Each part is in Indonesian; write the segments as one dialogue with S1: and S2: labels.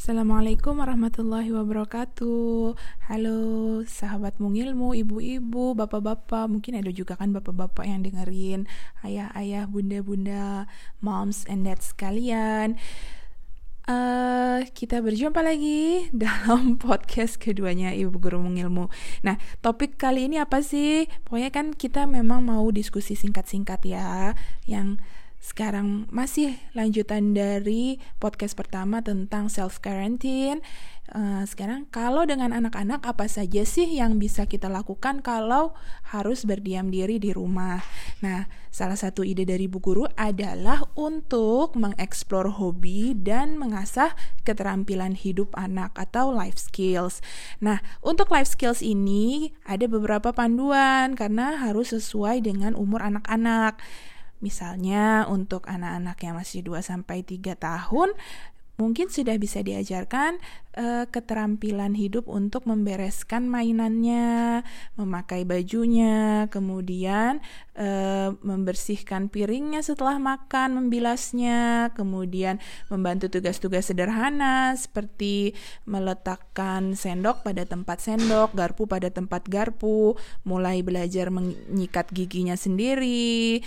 S1: Assalamualaikum warahmatullahi wabarakatuh. Halo sahabat mungilmu, ibu-ibu, bapak-bapak. Mungkin ada juga kan bapak-bapak yang dengerin Ayah-ayah, bunda-bunda, moms and dads sekalian. Uh, Kita berjumpa lagi dalam podcast keduanya Ibu Guru Mungilmu. Nah topik kali ini apa sih? Pokoknya kan kita memang mau diskusi singkat-singkat ya Yang sekarang masih lanjutan dari podcast pertama tentang self quarantine. Uh, sekarang kalau dengan anak-anak apa saja sih yang bisa kita lakukan kalau harus berdiam diri di rumah? Nah, salah satu ide dari Bu Guru adalah untuk mengeksplor hobi dan mengasah keterampilan hidup anak atau life skills. Nah, untuk life skills ini ada beberapa panduan karena harus sesuai dengan umur anak-anak. Misalnya untuk anak-anak yang masih 2 sampai 3 tahun mungkin sudah bisa diajarkan uh, keterampilan hidup untuk membereskan mainannya, memakai bajunya, kemudian uh, membersihkan piringnya setelah makan, membilasnya, kemudian membantu tugas-tugas sederhana seperti meletakkan sendok pada tempat sendok, garpu pada tempat garpu, mulai belajar menyikat giginya sendiri,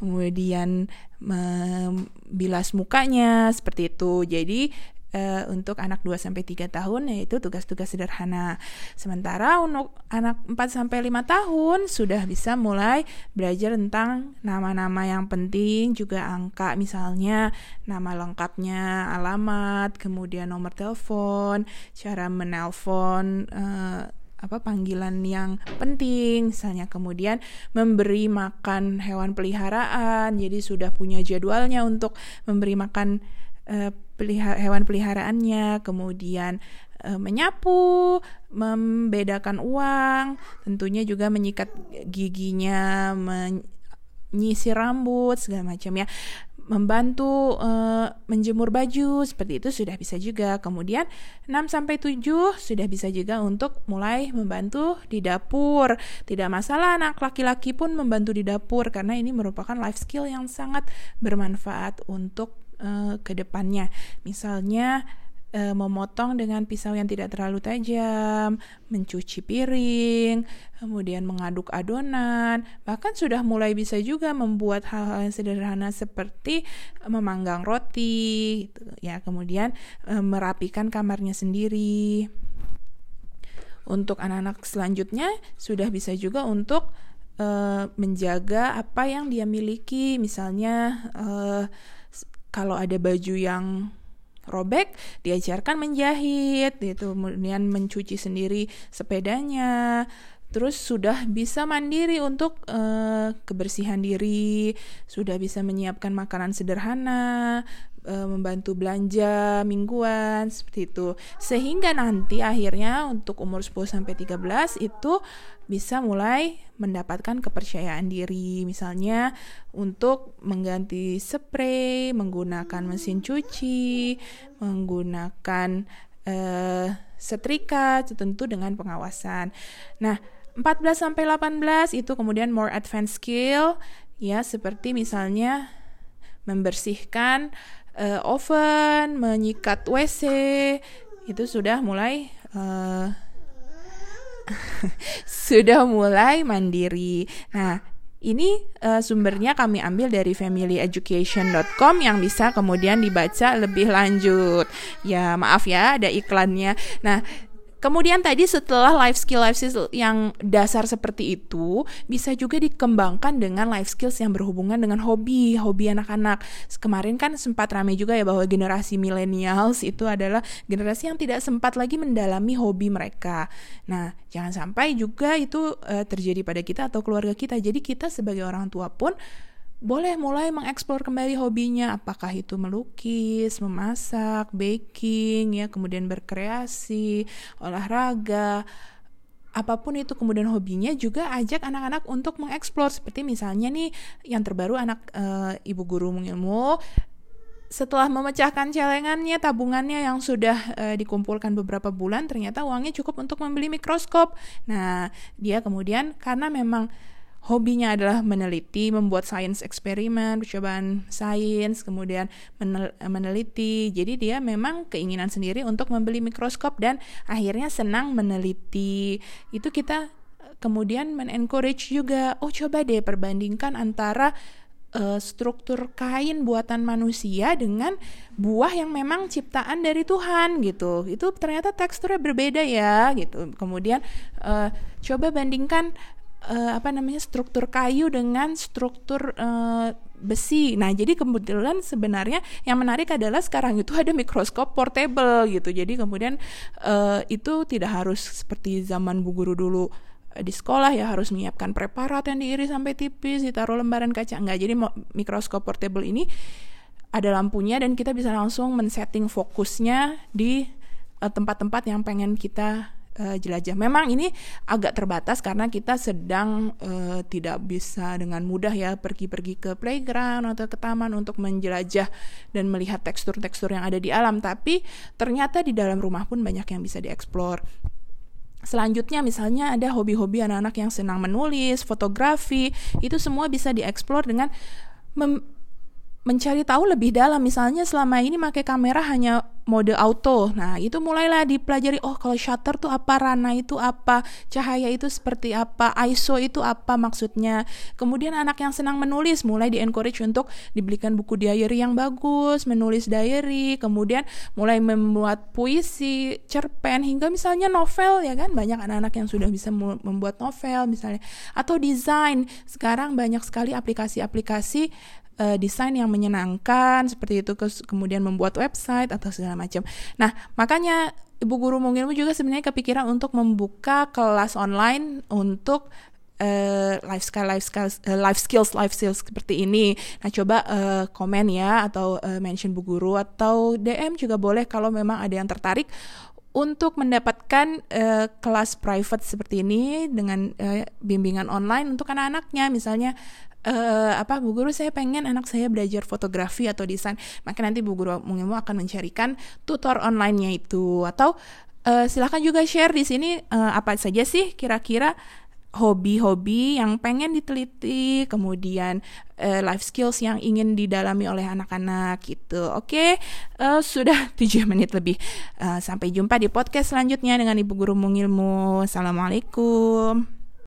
S1: kemudian membilas mukanya seperti itu. Jadi uh, untuk anak 2 sampai 3 tahun yaitu tugas-tugas sederhana. Sementara untuk anak 4 sampai 5 tahun sudah bisa mulai belajar tentang nama-nama yang penting, juga angka misalnya nama lengkapnya, alamat, kemudian nomor telepon, cara menelpon uh, apa panggilan yang penting. Misalnya kemudian memberi makan hewan peliharaan jadi sudah punya jadwalnya untuk memberi makan uh, pelihara, hewan peliharaannya. Kemudian uh, menyapu membedakan uang tentunya juga menyikat giginya menyisir rambut segala macam ya membantu uh, menjemur baju seperti itu sudah bisa juga. Kemudian 6 sampai 7 sudah bisa juga untuk mulai membantu di dapur. Tidak masalah anak laki-laki pun membantu di dapur karena ini merupakan life skill yang sangat bermanfaat untuk uh, ke depannya. Misalnya e, memotong dengan pisau yang tidak terlalu tajam, mencuci piring, kemudian mengaduk adonan, bahkan sudah mulai bisa juga membuat hal-hal yang sederhana seperti memanggang roti, gitu, ya, kemudian e, merapikan kamarnya sendiri. Untuk anak-anak selanjutnya sudah bisa juga untuk e, menjaga apa yang dia miliki, misalnya e, kalau ada baju yang robek diajarkan menjahit gitu. Kemudian mencuci sendiri sepedanya. Terus sudah bisa mandiri untuk uh, kebersihan diri sudah bisa menyiapkan makanan sederhana uh, membantu belanja mingguan seperti itu. Sehingga nanti akhirnya untuk umur 10 sampai 13 itu bisa mulai mendapatkan kepercayaan diri. Misalnya untuk mengganti spray menggunakan mesin cuci menggunakan uh, setrika tentu dengan pengawasan. Nah 14 sampai 18 itu kemudian more advanced skill ya seperti misalnya membersihkan uh, oven, menyikat WC itu sudah mulai uh, sudah mulai mandiri. Nah, ini uh, sumbernya kami ambil dari familyeducation.com yang bisa kemudian dibaca lebih lanjut. Ya, maaf ya ada iklannya. Nah, Kemudian tadi setelah life skill life skill yang dasar seperti itu bisa juga dikembangkan dengan life skills yang berhubungan dengan hobi, hobi anak-anak. Kemarin kan sempat ramai juga ya bahwa generasi millennials itu adalah generasi yang tidak sempat lagi mendalami hobi mereka. Nah, jangan sampai juga itu uh, terjadi pada kita atau keluarga kita. Jadi kita sebagai orang tua pun boleh mulai mengeksplor kembali hobinya. Apakah itu melukis, memasak, baking ya, kemudian berkreasi, olahraga, apa pun itu kemudian hobinya juga ajak anak-anak untuk mengeksplor. Seperti misalnya nih yang terbaru anak e, ibu guru mengilmu setelah memecahkan celengannya tabungannya yang sudah e, dikumpulkan beberapa bulan ternyata uangnya cukup untuk membeli mikroskop. Nah, dia kemudian karena memang hobinya adalah meneliti, membuat sains eksperimen, percobaan sains, kemudian meneliti. Jadi dia memang keinginan sendiri untuk membeli mikroskop dan akhirnya senang meneliti. Itu kita kemudian men-encourage juga, oh coba deh perbandingkan antara uh, struktur kain buatan manusia dengan buah yang memang ciptaan dari Tuhan gitu. Itu ternyata teksturnya berbeda ya gitu. Kemudian uh, coba bandingkan uh, apa namanya struktur kayu dengan struktur uh, besi. Nah, jadi kebetulan sebenarnya yang menarik adalah sekarang itu ada mikroskop portable gitu. Jadi kemudian uh, itu tidak harus seperti zaman Bu Guru dulu di sekolah ya harus menyiapkan preparat yang diiris sampai tipis, ditaruh lembaran kaca. Enggak, jadi mikroskop portable ini ada lampunya dan kita bisa langsung men-setting fokusnya di tempat-tempat uh, yang pengen kita uh, jelajah. Memang ini agak terbatas karena kita sedang uh, tidak bisa dengan mudah ya pergi-pergi ke playground atau ke taman untuk menjelajah dan melihat tekstur-tekstur yang ada di alam. Tapi ternyata di dalam rumah pun banyak yang bisa dieksplor. Selanjutnya misalnya ada hobi-hobi anak-anak yang senang menulis, fotografi, itu semua bisa dieksplor dengan mencari tahu lebih dalam misalnya selama ini pakai kamera hanya mode auto. Nah itu mulailah dipelajari oh kalau shutter tuh apa rana itu apa cahaya itu seperti apa ISO itu apa maksudnya. Kemudian anak yang senang menulis mulai di encourage untuk dibelikan buku diary yang bagus menulis diary kemudian mulai membuat puisi cerpen hingga misalnya novel ya kan? Banyak anak-anak yang sudah bisa membuat novel misalnya. Atau desain. Sekarang banyak sekali aplikasi-aplikasi uh, desain yang menyenangkan seperti itu kemudian membuat website atau segala macam. Nah, makanya Ibu Guru Mungilmu juga sebenarnya kepikiran untuk membuka kelas online untuk uh, life skill life skills uh, life skills life skills seperti ini. Nah, coba uh, komen ya atau uh, mention Bu Guru atau DM juga boleh kalau memang ada yang tertarik untuk mendapatkan uh, kelas private seperti ini dengan uh, bimbingan online untuk anak-anaknya. Misalnya uh, apa Bu Guru saya pengen anak saya belajar fotografi atau desain. Maka nanti Bu Guru Mungimu akan mencarikan tutor online-nya itu. Atau uh, silahkan juga share di sini uh, apa saja sih kira-kira hobi-hobi yang pengen diteliti, kemudian uh, life skills yang ingin didalami oleh anak-anak gitu. Oke, okay? uh, sudah 7 menit lebih. Uh, sampai jumpa di podcast selanjutnya dengan Ibu Guru Mungilmu. Assalamualaikum.